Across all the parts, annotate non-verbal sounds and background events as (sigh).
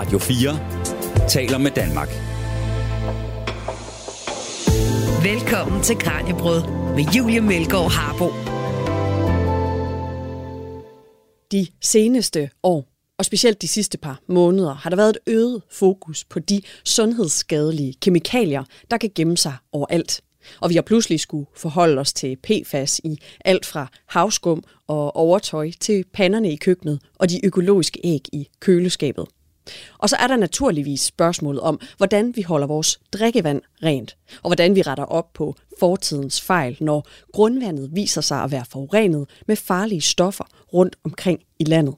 Radio 4 taler med Danmark. Velkommen til Kranjebrød med Julie Melgaard Harbo. De seneste år, og specielt de sidste par måneder, har der været et øget fokus på de sundhedsskadelige kemikalier, der kan gemme sig overalt. Og vi har pludselig skulle forholde os til PFAS i alt fra havskum og overtøj til panderne i køkkenet og de økologiske æg i køleskabet. Og så er der naturligvis spørgsmålet om, hvordan vi holder vores drikkevand rent, og hvordan vi retter op på fortidens fejl, når grundvandet viser sig at være forurenet med farlige stoffer rundt omkring i landet.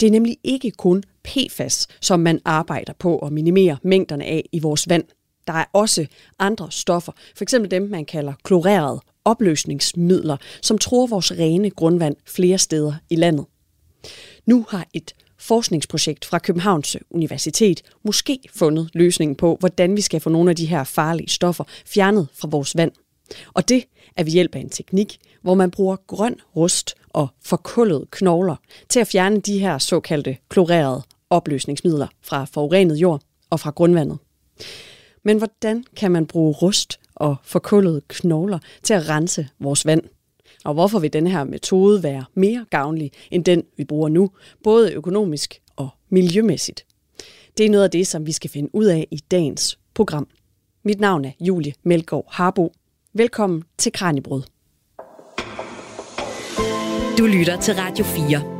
Det er nemlig ikke kun PFAS, som man arbejder på at minimere mængderne af i vores vand. Der er også andre stoffer, f.eks. dem, man kalder klorerede opløsningsmidler, som tror vores rene grundvand flere steder i landet. Nu har et forskningsprojekt fra Københavns Universitet måske fundet løsningen på, hvordan vi skal få nogle af de her farlige stoffer fjernet fra vores vand. Og det er ved hjælp af en teknik, hvor man bruger grøn rust og forkullede knogler til at fjerne de her såkaldte klorerede opløsningsmidler fra forurenet jord og fra grundvandet. Men hvordan kan man bruge rust og forkullede knogler til at rense vores vand? Og hvorfor vil den her metode være mere gavnlig end den, vi bruger nu, både økonomisk og miljømæssigt? Det er noget af det, som vi skal finde ud af i dagens program. Mit navn er Julie Melgaard Harbo. Velkommen til Kranjebrud. Du lytter til Radio 4.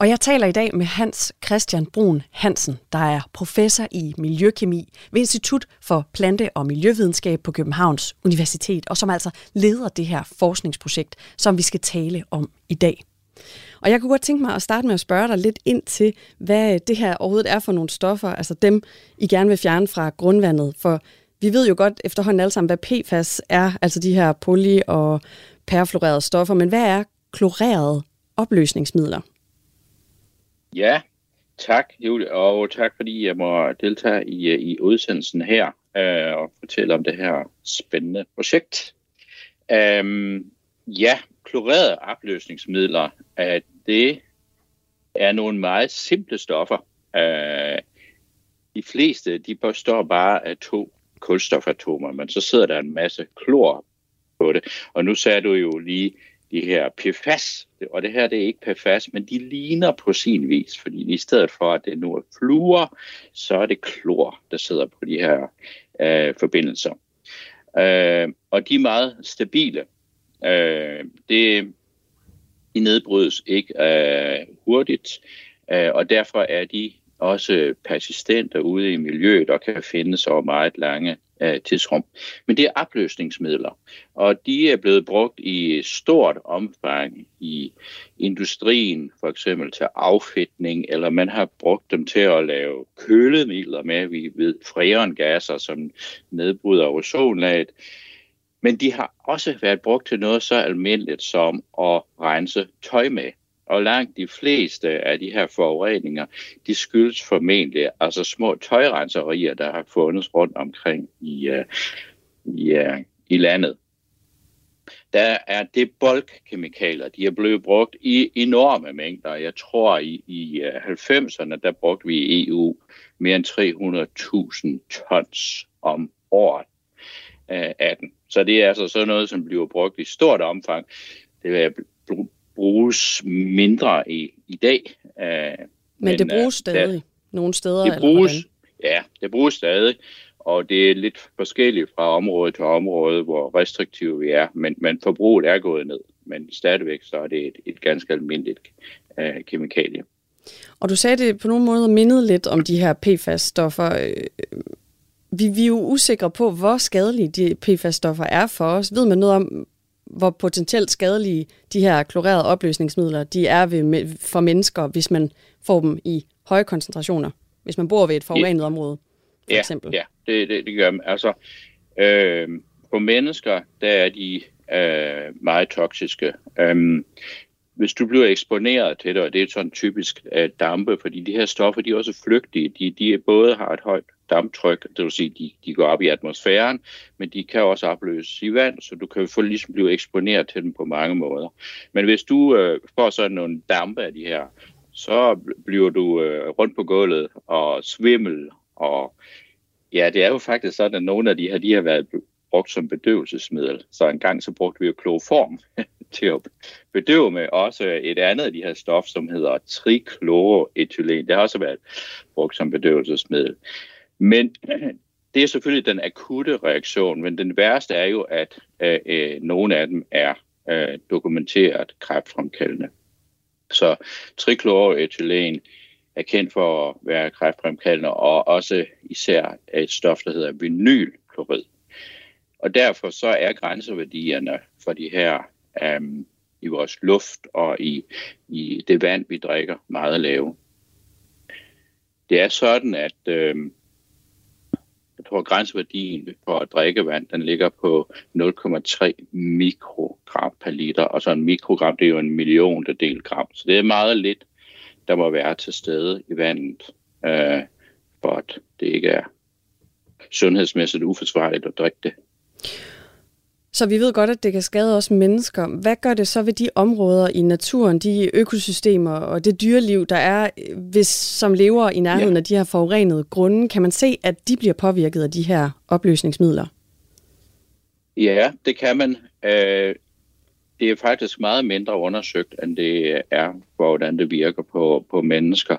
Og jeg taler i dag med Hans Christian Brun Hansen, der er professor i miljøkemi ved Institut for Plante- og Miljøvidenskab på Københavns Universitet, og som altså leder det her forskningsprojekt, som vi skal tale om i dag. Og jeg kunne godt tænke mig at starte med at spørge dig lidt ind til, hvad det her overhovedet er for nogle stoffer, altså dem, I gerne vil fjerne fra grundvandet. For vi ved jo godt efterhånden alle sammen, hvad PFAS er, altså de her poly- og perfluorerede stoffer, men hvad er klorerede opløsningsmidler? Ja, tak Julie, og tak fordi jeg må deltage i, øh, i udsendelsen her øh, og fortælle om det her spændende projekt. Øhm, ja, klorerede opløsningsmidler, øh, det er nogle meget simple stoffer. Øh, de fleste, de består bare af to kulstofatomer, men så sidder der en masse klor på det. Og nu sagde du jo lige de her PFAS, og det her det er ikke PFAS, men de ligner på sin vis, fordi i stedet for at det nu er fluer, så er det klor, der sidder på de her øh, forbindelser. Øh, og de er meget stabile. Øh, det, de nedbrydes ikke øh, hurtigt, øh, og derfor er de også persistente ude i miljøet og kan findes over meget lange øh, tidsrum. Men det er opløsningsmidler, og de er blevet brugt i stort omfang i industrien, for eksempel til affedtning, eller man har brugt dem til at lave kølemidler med, vi ved, freongasser, som nedbryder ozonlaget. Men de har også været brugt til noget så almindeligt som at rense tøj med. Og langt de fleste af de her forureninger, de skyldes formentlig altså små tøjrenserier, der har fundet rundt omkring i, uh, i, uh, i landet. Der er det bulkkemikalier, de er blevet brugt i enorme mængder. Jeg tror, i, i øh, 90'erne, der brugte vi i EU mere end 300.000 tons om året uh, af den. Så det er altså sådan noget, som bliver brugt i stort omfang. Det er bruges mindre i, i dag. Uh, men, men det bruges stadig der, nogle steder? Det bruges, eller ja, det bruges stadig, og det er lidt forskelligt fra område til område, hvor restriktive vi er, men, men forbruget er gået ned. Men stadigvæk så er det et, et ganske almindeligt uh, kemikalie. Og du sagde det på nogle måder mindede lidt om de her PFAS-stoffer. Vi, vi er jo usikre på, hvor skadelige de PFAS-stoffer er for os. Ved man noget om, hvor potentielt skadelige de her klorerede opløsningsmidler de er ved, for mennesker, hvis man får dem i høje koncentrationer, hvis man bor ved et forurenet område, for ja, eksempel. Ja, det, det, det gør man. Altså, øh, på mennesker, der er de øh, meget toksiske. Øh, hvis du bliver eksponeret til det, og det er sådan typisk øh, dampe, fordi de her stoffer, de er også flygtige. De, de både har et højt damptryk, det vil sige, de, de går op i atmosfæren, men de kan også opløses i vand, så du kan få ligesom blive eksponeret til dem på mange måder. Men hvis du øh, får sådan nogle dampe af de her så bliver du øh, rundt på gulvet og svimmel. Og ja, det er jo faktisk sådan, at nogle af de her, de har været brugt som bedøvelsesmiddel. Så en gang så brugte vi jo kloform (laughs) til at bedøve med. Også et andet af de her stof, som hedder trikloroethylen. Det har også været brugt som bedøvelsesmiddel. Men (clears throat) det er selvfølgelig den akutte reaktion, men den værste er jo, at øh, øh, nogle af dem er øh, dokumenteret kræftfremkaldende. Så trikloroethylen er kendt for at være kræftfremkaldende, og også især et stof, der hedder vinylklorid. Og derfor så er grænseværdierne for de her um, i vores luft og i, i det vand, vi drikker, meget lave. Det er sådan, at øhm, hvor grænseværdien for drikkevand, den ligger på 0,3 mikrogram per liter. Og så en mikrogram, det er jo en million del gram. Så det er meget lidt, der må være til stede i vandet, øh, for at det ikke er sundhedsmæssigt uforsvarligt at drikke det. Så vi ved godt, at det kan skade os mennesker. Hvad gør det så ved de områder i naturen, de økosystemer og det dyreliv, der er, hvis, som lever i nærheden ja. af de her forurenede grunde? Kan man se, at de bliver påvirket af de her opløsningsmidler? Ja, det kan man. Øh, det er faktisk meget mindre undersøgt, end det er, hvordan det virker på, på mennesker.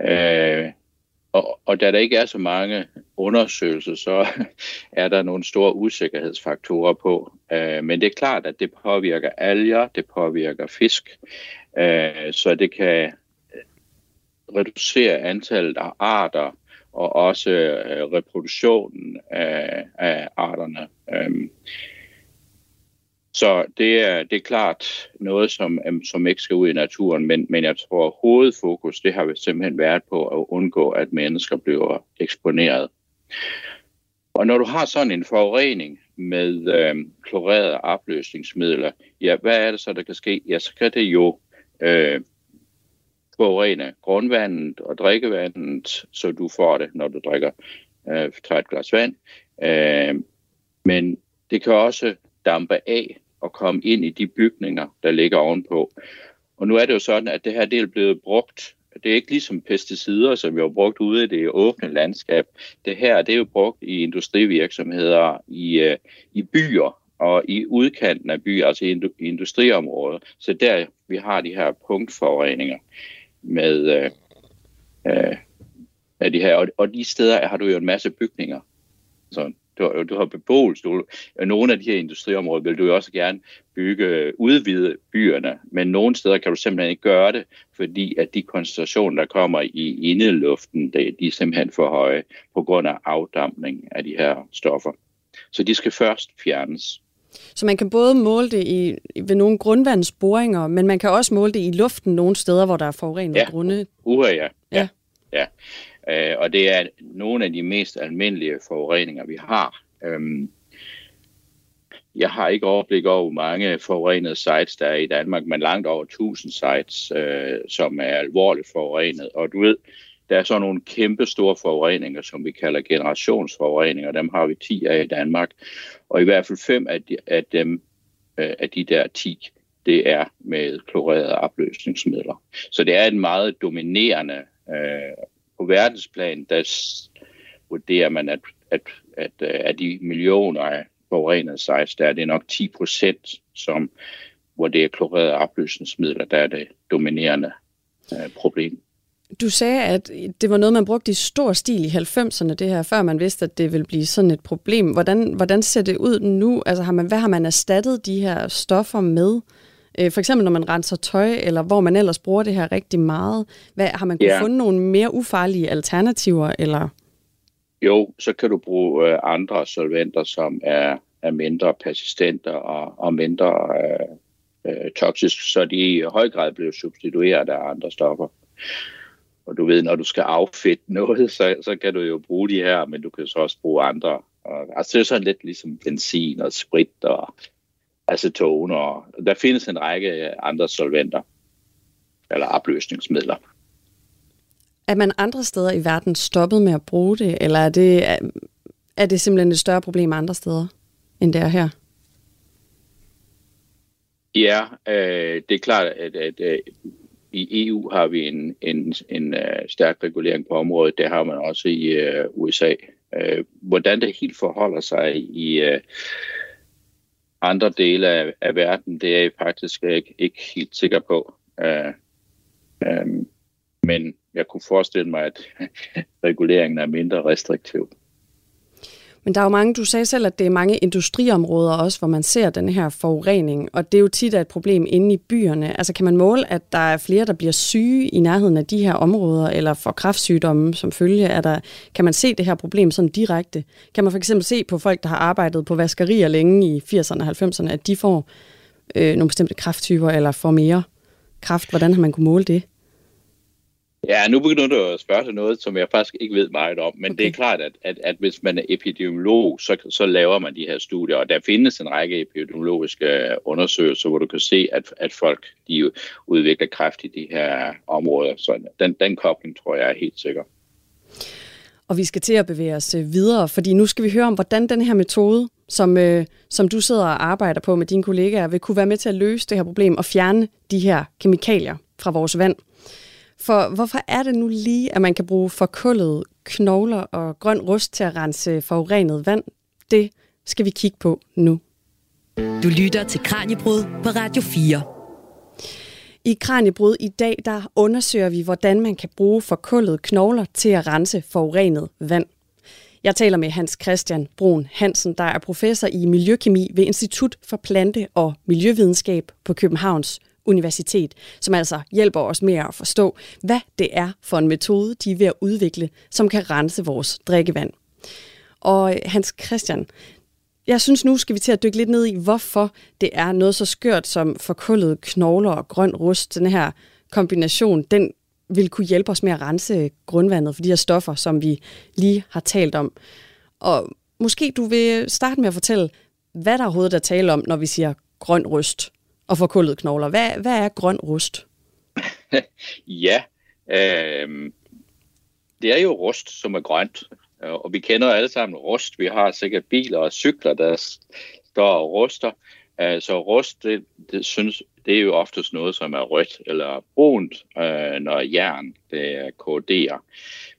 Øh, og, og da der ikke er så mange undersøgelser, så (laughs) er der nogle store usikkerhedsfaktorer på. Øh, men det er klart, at det påvirker alger, det påvirker fisk, øh, så det kan øh, reducere antallet af arter og også øh, reproduktionen af, af arterne. Øh, så det er, det er klart noget, som, øhm, som ikke skal ud i naturen, men, men jeg tror, at hovedfokus det har simpelthen været på at undgå, at mennesker bliver eksponeret. Og når du har sådan en forurening med øh, klorerede opløsningsmidler, ja, hvad er det så, der kan ske? Ja, så kan det jo øh, forurene grundvandet og drikkevandet, så du får det, når du drikker øh, tager et glas vand. Øh, men det kan også dampe af at komme ind i de bygninger, der ligger ovenpå. Og nu er det jo sådan, at det her det er blevet brugt. Det er ikke ligesom pesticider, som vi har brugt ude i det åbne landskab. Det her det er jo brugt i industrivirksomheder, i, øh, i byer og i udkanten af byer, altså i industriområder. Så der vi har de her punktforureninger med øh, øh, af de her. Og, og de steder har du jo en masse bygninger. Så du, du har beboelse. Du, nogle af de her industriområder vil du jo også gerne bygge, udvide byerne, men nogle steder kan du simpelthen ikke gøre det, fordi at de koncentrationer, der kommer i indeluften, de, de er simpelthen for høje på grund af afdampning af de her stoffer. Så de skal først fjernes. Så man kan både måle det i, ved nogle grundvandsboringer, men man kan også måle det i luften nogle steder, hvor der er forurenet ja. grunde. Uha, ja. ja. ja. Øh, og det er nogle af de mest almindelige forureninger, vi har. Øhm, jeg har ikke overblik over, hvor mange forurenede sites der er i Danmark, men langt over 1000 sites, øh, som er alvorligt forurenet. Og du ved, der er så nogle kæmpe store forureninger, som vi kalder generationsforureninger. Dem har vi 10 af i Danmark. Og i hvert fald fem af, de, af dem, øh, af de der 10, det er med klorerede opløsningsmidler. Så det er en meget dominerende øh, på verdensplan, der vurderer man, at, at, at, at af de millioner af forurenede sejs, der er det nok 10 procent, som, hvor det er klorerede opløsningsmidler, der er det dominerende øh, problem. Du sagde, at det var noget, man brugte i stor stil i 90'erne, det her, før man vidste, at det ville blive sådan et problem. Hvordan, hvordan ser det ud nu? Altså, har man, hvad har man erstattet de her stoffer med? Øh, for eksempel når man renser tøj, eller hvor man ellers bruger det her rigtig meget. Hvad, har man kunnet ja. fundet nogle mere ufarlige alternativer? Eller? Jo, så kan du bruge øh, andre solventer, som er, er mindre persistente og, og mindre øh, øh, toksiske, så de i høj grad bliver substitueret af andre stoffer. Og du ved, når du skal affedte noget, så, så kan du jo bruge de her, men du kan så også bruge andre. Og, altså det er sådan lidt ligesom benzin og sprit og aceton, og der findes en række andre solventer, eller opløsningsmidler. Er man andre steder i verden stoppet med at bruge det, eller er det, er det simpelthen et større problem andre steder, end det er her? Ja, øh, det er klart, at, at, at i EU har vi en, en, en uh, stærk regulering på området. Det har man også i uh, USA. Uh, hvordan det helt forholder sig i uh, andre dele af, af verden, det er jeg faktisk ikke, ikke helt sikker på. Uh, um, men jeg kunne forestille mig, at (laughs) reguleringen er mindre restriktiv. Men der er jo mange, du sagde selv, at det er mange industriområder også, hvor man ser den her forurening, og det er jo tit et problem inde i byerne. Altså kan man måle, at der er flere, der bliver syge i nærheden af de her områder, eller får kræftsygdomme som følge? Er der, kan man se det her problem sådan direkte? Kan man for eksempel se på folk, der har arbejdet på vaskerier længe i 80'erne og 90'erne, at de får øh, nogle bestemte kræfttyper, eller får mere kræft? Hvordan har man kunne måle det? Ja, nu begynder du at spørge til noget, som jeg faktisk ikke ved meget om, men okay. det er klart, at, at, at hvis man er epidemiolog, så, så laver man de her studier, og der findes en række epidemiologiske undersøgelser, hvor du kan se, at, at folk de udvikler kræft i de her områder. Så den, den kobling tror jeg er helt sikker. Og vi skal til at bevæge os øh, videre, fordi nu skal vi høre om, hvordan den her metode, som, øh, som du sidder og arbejder på med dine kollegaer, vil kunne være med til at løse det her problem og fjerne de her kemikalier fra vores vand. For hvorfor er det nu lige, at man kan bruge forkullede knogler og grøn rust til at rense forurenet vand? Det skal vi kigge på nu. Du lytter til Kranjebrud på Radio 4. I Kranjebrud i dag, der undersøger vi, hvordan man kan bruge forkullede knogler til at rense forurenet vand. Jeg taler med Hans Christian Brun Hansen, der er professor i miljøkemi ved Institut for Plante- og Miljøvidenskab på Københavns Universitet, som altså hjælper os med at forstå, hvad det er for en metode, de er ved at udvikle, som kan rense vores drikkevand. Og øh, Hans Christian, jeg synes nu skal vi til at dykke lidt ned i, hvorfor det er noget så skørt som forkullede knogler og grøn rust. Den her kombination, den vil kunne hjælpe os med at rense grundvandet for de her stoffer, som vi lige har talt om. Og måske du vil starte med at fortælle, hvad der overhovedet er tale om, når vi siger grøn rust og forkullede knogler. Hvad, hvad er grøn rust? (laughs) ja, øh, det er jo rust, som er grønt. Øh, og vi kender alle sammen rust. Vi har sikkert biler og cykler, der står og ruster. Øh, så rust, det, det, synes, det er jo oftest noget, som er rødt eller brunt, øh, når jern det korroderer.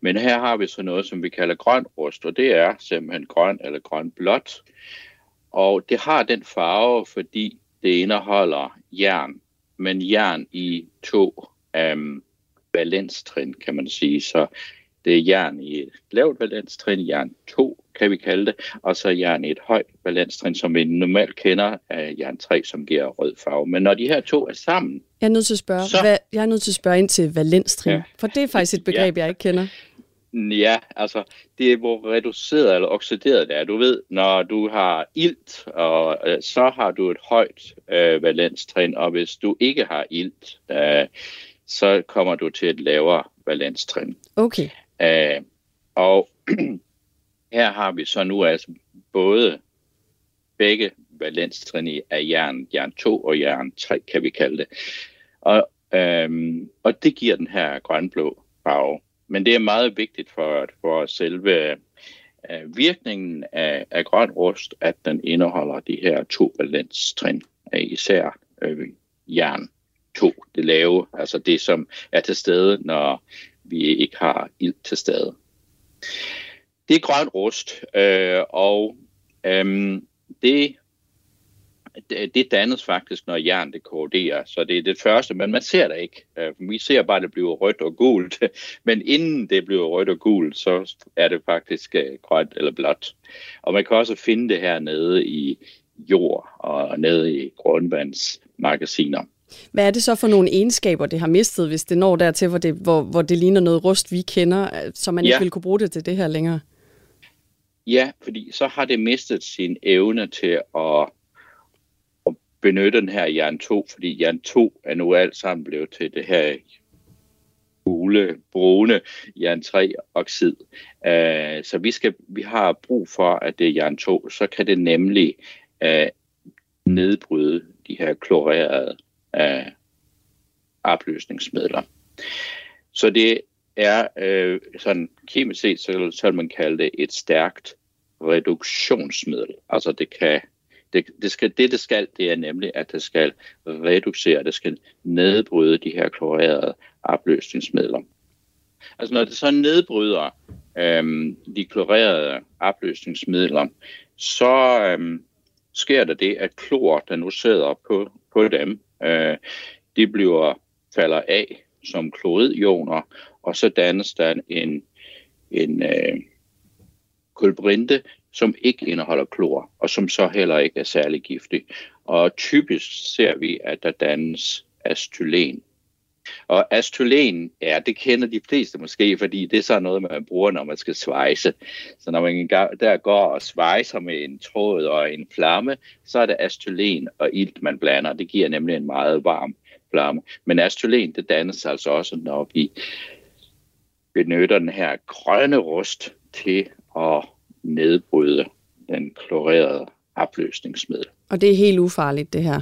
Men her har vi så noget, som vi kalder grøn rust, og det er simpelthen grøn eller grøn blåt. Og det har den farve, fordi det indeholder jern, men jern i to um, valenstrin, kan man sige. Så det er jern i et lavt valenstrin, jern 2 kan vi kalde det, og så jern i et højt valenstrin, som vi normalt kender af jern 3, som giver rød farve. Men når de her to er sammen... Jeg er nødt til at spørge, så... hvad, jeg er nødt til at spørge ind til valenstrin, ja. for det er faktisk et begreb, ja. jeg ikke kender. Ja, altså, det er hvor reduceret eller oxideret det er. Du ved, når du har ilt, og øh, så har du et højt øh, valenstrin, og hvis du ikke har ilt, øh, så kommer du til et lavere valenstrin. Okay. Øh, og (clears throat) her har vi så nu altså både begge valenstrin af jern, jern 2 og jern 3, kan vi kalde det. Og, øhm, og det giver den her grønblå farve. Men det er meget vigtigt for, for selve øh, virkningen af, af grøn rust, at den indeholder de her to balanstrin, af især øh, jern 2, det lave, altså det som er til stede, når vi ikke har ild til stede. Det er grøn rust, øh, og øh, det det dannes faktisk, når jern det korroderer. Så det er det første, men man ser det ikke. Øh, vi ser bare, at det bliver rødt og gult. (laughs) Men inden det bliver rødt og gult, så er det faktisk øh, grønt eller blåt. Og man kan også finde det her nede i jord og nede i grundvandsmagasiner. Hvad er det så for nogle egenskaber, det har mistet, hvis det når dertil, hvor det, hvor, hvor det ligner noget rust, vi kender, så man ja. ikke vil kunne bruge det til det her længere? Ja, fordi så har det mistet sin evne til at benytte den her jern 2, fordi jern 2 er nu alt sammen blevet til det her gule, brune jern 3 oxid. Uh, øh, så vi, skal, vi har brug for, at det er jern 2, så kan det nemlig uh, nedbryde de her klorerede uh, opløsningsmidler. Så det er uh, sådan kemisk set, så, så vil man kalde det et stærkt reduktionsmiddel. Altså det kan det, det, skal, det, det skal, det er nemlig, at det skal reducere, det skal nedbryde de her klorerede opløsningsmidler. Altså når det så nedbryder øhm, de klorerede opløsningsmidler, så øhm, sker der det, at klor, der nu sidder på, på dem, øh, de bliver falder af som kloridioner, og så dannes der en, en øh, kulbrinte, som ikke indeholder klor, og som så heller ikke er særlig giftig. Og typisk ser vi, at der dannes astylen. Og astylen, ja, det kender de fleste måske, fordi det er så noget, man bruger, når man skal svejse. Så når man der går og svejser med en tråd og en flamme, så er det astylen og ilt, man blander. Det giver nemlig en meget varm flamme. Men astylen, det dannes altså også, når vi benytter den her grønne rust til at nedbryde den klorerede opløsningsmiddel. Og det er helt ufarligt, det her?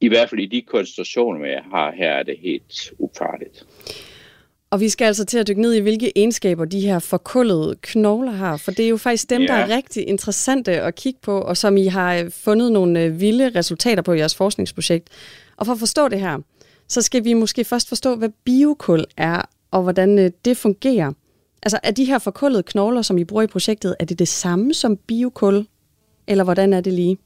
I hvert fald i de koncentrationer, jeg har her, er det helt ufarligt. Og vi skal altså til at dykke ned i, hvilke egenskaber de her forkullede knogler har, for det er jo faktisk dem, ja. der er rigtig interessante at kigge på, og som I har fundet nogle øh, vilde resultater på i jeres forskningsprojekt. Og for at forstå det her, så skal vi måske først forstå, hvad biokul er, og hvordan øh, det fungerer. Altså er de her forkullede knogler, som I bruger i projektet, er det det samme som biokul? Eller hvordan er det lige?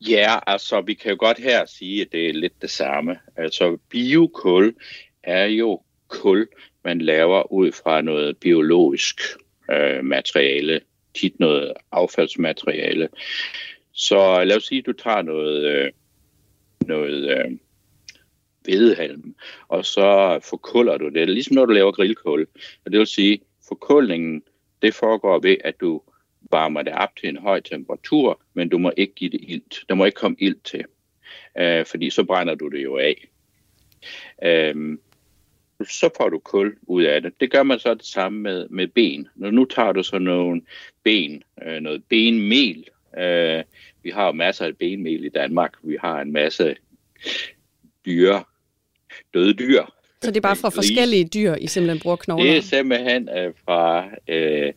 Ja, altså vi kan jo godt her sige, at det er lidt det samme. Altså biokul er jo kul, man laver ud fra noget biologisk øh, materiale, tit noget affaldsmateriale. Så lad os sige, at du tager noget, øh, noget øh, hvedehalm, og så forkuller du det, ligesom når du laver grillkål. Og det vil sige, forkuldningen, det foregår ved, at du varmer det op til en høj temperatur, men du må ikke give det ilt. Der må ikke komme ilt til, øh, fordi så brænder du det jo af. Øh, så får du kul ud af det. Det gør man så det samme med, med ben. Når nu tager du så nogle ben, øh, noget benmel. Øh, vi har jo masser af benmel i Danmark. Vi har en masse dyre, døde dyr. Så det er bare fra forskellige dyr, I simpelthen bruger knogler? Det er simpelthen øh, fra øh,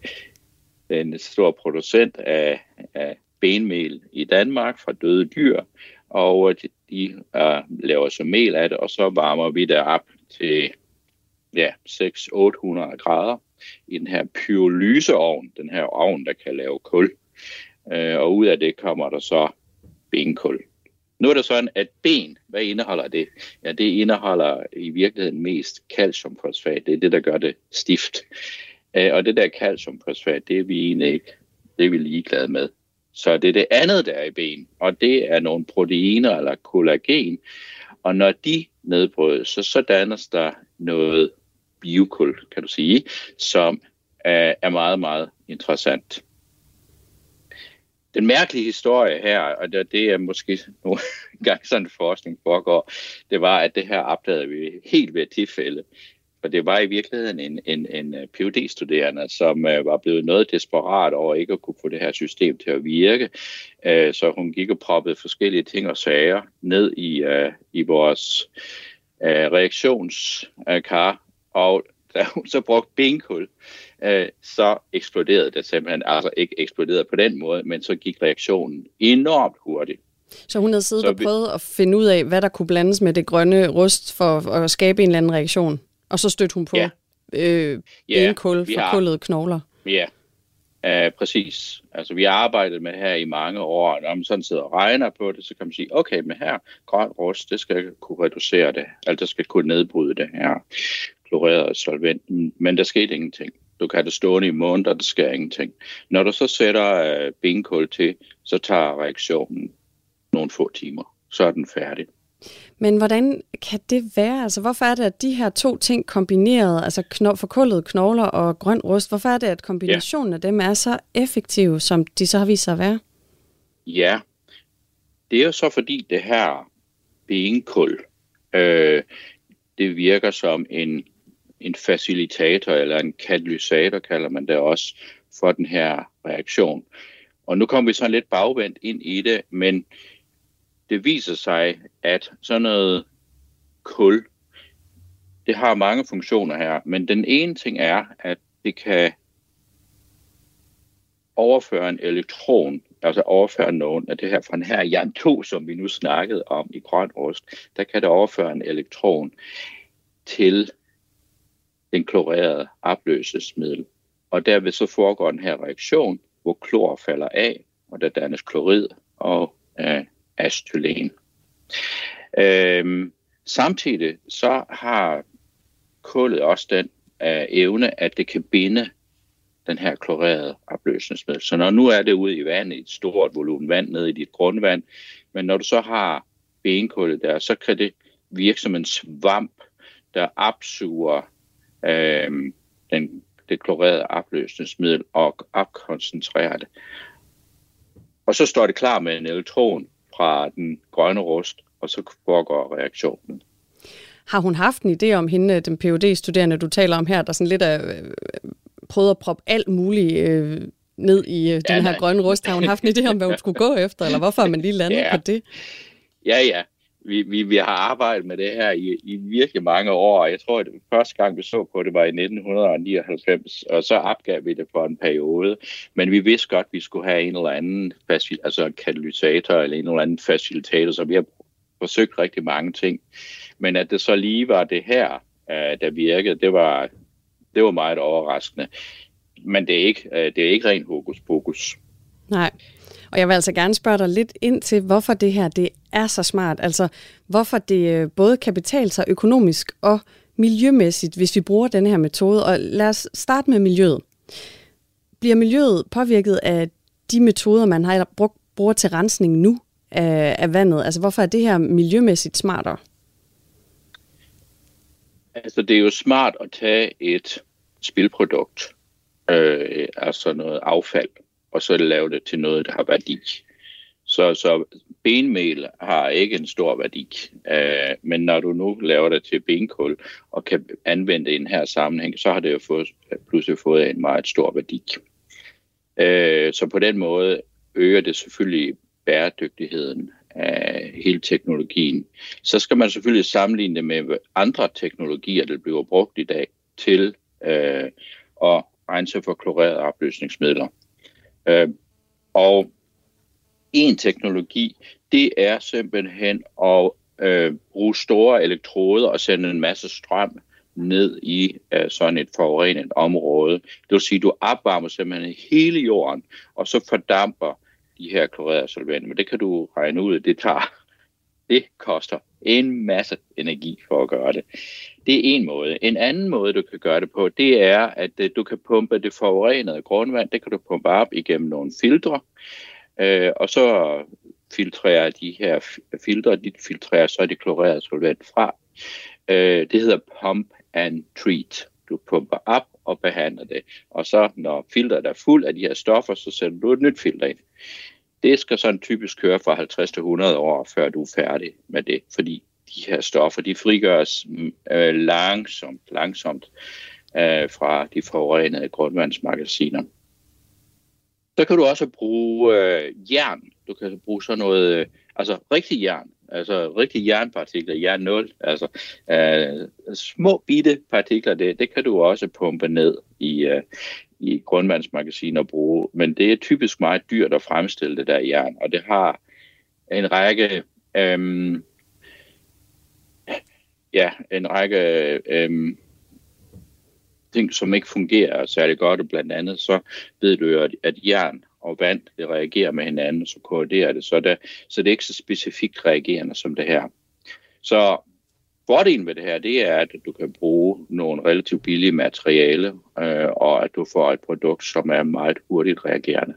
en stor producent af, af benmel i Danmark fra døde dyr, og de, de uh, laver så mel af det, og så varmer vi det op til ja, 600-800 grader i den her pyrolyseovn, den her ovn, der kan lave kul. Uh, og ud af det kommer der så benkul. Nu er det sådan, at ben, hvad indeholder det? Ja, det indeholder i virkeligheden mest calciumfosfat. Det er det, der gør det stift. Øh, og det der calciumfosfat, det er vi egentlig ikke det er vi ligeglade med. Så det er det andet, der er i ben, og det er nogle proteiner eller kollagen. Og når de nedbrydes, så, så dannes der noget biokul, kan du sige, som er, er meget, meget interessant. Den mærkelige historie her, og det, det er måske (laughs) nogle gange sådan forskning foregår, det var, at det her opdagede vi helt ved tilfælde. For det var i virkeligheden en, en, en øh, phd studerende som uh, var blevet noget desperat over ikke at kunne få det her system til at virke. Uh, så hun gik og proppede forskellige ting og sager ned i, uh, i vores uh, reaktionskar, og (laughs) da hun så brugte benkul, uh, så eksploderede det simpelthen. Altså ikke eksploderede på den måde, men så gik reaktionen enormt hurtigt. Så hun havde siddet så og prøvet at finde ud af, hvad der kunne blandes med det grønne rust for at skabe en eller anden reaktion? Og så stødte hun på ja. øh, benkul ja, forkullede knogler. Ja, uh, præcis. Altså vi har arbejdet med her i mange år, og når man sådan sidder og regner på det, så kan man sige, okay, men her grøn rust, det skal kunne reducere det, altså det skal kunne nedbryde det her klorerede solvent, men der skete ingenting. Du kan det stående i måneder, der sker ingenting. Når du så sætter uh, benkul til, så tager reaktionen nogle få timer. Så er den færdig. Men hvordan kan det være? Altså, hvorfor er det, at de her to ting kombineret, altså kno- forkullede knogler og grøn rust, hvorfor er det, at kombinationen ja. af dem er så effektive, som de så har vist sig at være? Ja, det er jo så fordi det her benkul, øh, det virker som en, en facilitator eller en katalysator, kalder man det også, for den her reaktion. Og nu kommer vi sådan lidt bagvendt ind i det, men det viser sig, at sådan noget kul, det har mange funktioner her, men den ene ting er, at det kan overføre en elektron, altså overføre nogen af det her fra den her jern 2, som vi nu snakkede om i grøn rust, der kan det overføre en elektron til den klorerede opløsningsmiddel. Og derved så foregår den her reaktion, hvor klor falder af, og der dannes klorid og øh, acetylen. Øhm, samtidig så har kullet også den øh, evne, at det kan binde den her klorerede opløsningsmiddel. Så når nu er det ude i vandet, i et stort volumen vand nede i dit grundvand, men når du så har benkullet der, så kan det virke som en svamp, der opsuger øh, den, det klorerede opløsningsmiddel og opkoncentrerer det. Og så står det klar med en elektron fra den grønne rust, og så foregår reaktionen. Har hun haft en idé om hende, den phd studerende du taler om her, der sådan lidt er øh, prøvet at proppe alt muligt øh, ned i øh, den ja, her nej. grønne rust? Har hun haft en idé om, hvad hun skulle gå efter, eller hvorfor har man lige landet ja. på det? Ja, ja. Vi, vi, vi har arbejdet med det her i, i virkelig mange år, og jeg tror, at det første gang, vi så på det, var i 1999, og så opgav vi det for en periode. Men vi vidste godt, at vi skulle have en eller anden facil, altså en katalysator eller en eller anden facilitator, så vi har forsøgt rigtig mange ting. Men at det så lige var det her, øh, der virkede, det var, det var meget overraskende. Men det er ikke, øh, det er ikke ren hokus pokus. Nej. Og jeg vil altså gerne spørge dig lidt ind til, hvorfor det her det er så smart. Altså, hvorfor det øh, både kan betale sig økonomisk og miljømæssigt, hvis vi bruger den her metode. Og lad os starte med miljøet. Bliver miljøet påvirket af de metoder, man har brugt, bruger til rensning nu af, af vandet? Altså, hvorfor er det her miljømæssigt smartere? Altså, det er jo smart at tage et spilprodukt, øh, altså noget affald, og så lave det til noget, der har værdi. Så, så benmel har ikke en stor værdi, øh, men når du nu laver det til benkul og kan anvende det i den her sammenhæng, så har det jo fået, pludselig fået en meget stor værdi. Øh, så på den måde øger det selvfølgelig bæredygtigheden af hele teknologien. Så skal man selvfølgelig sammenligne det med andre teknologier, der bliver brugt i dag til øh, at rense for klorerede opløsningsmidler. Øh, og en teknologi, det er simpelthen at øh, bruge store elektroder og sende en masse strøm ned i øh, sådan et forurenet område. Det vil sige, at du opvarmer simpelthen hele jorden, og så fordamper de her klorerede solventer. Men det kan du regne ud, det tager. Det koster en masse energi for at gøre det. Det er en måde. En anden måde, du kan gøre det på, det er, at øh, du kan pumpe det forurenede grundvand, det kan du pumpe op igennem nogle filtre, øh, og så filtrerer de her filtre, de filtrerer så det klorerede solvent fra. Øh, det hedder pump and treat. Du pumper op og behandler det. Og så når filteret er fuld af de her stoffer, så sætter du et nyt filter ind. Det skal sådan typisk køre fra 50 til 100 år, før du er færdig med det, fordi de her stoffer, de frigøres mm, øh, langsomt, langsomt øh, fra de forurenede grundvandsmagasiner. Så kan du også bruge øh, jern. Du kan bruge sådan noget, øh, altså rigtig jern, altså rigtig jernpartikler, jern 0, altså øh, små bitte partikler, det, det kan du også pumpe ned i, øh, i grundvandsmagasiner og bruge, men det er typisk meget dyrt at fremstille det der jern, og det har en række øhm, ja, en række øhm, ting, som ikke fungerer særlig godt, og blandt andet så ved du jo, at, at jern og vand det reagerer med hinanden, så koordinerer det, så det, så det er ikke så specifikt reagerende som det her. Så Fordelen ved det her, det er, at du kan bruge nogle relativt billige materiale, øh, og at du får et produkt, som er meget hurtigt reagerende.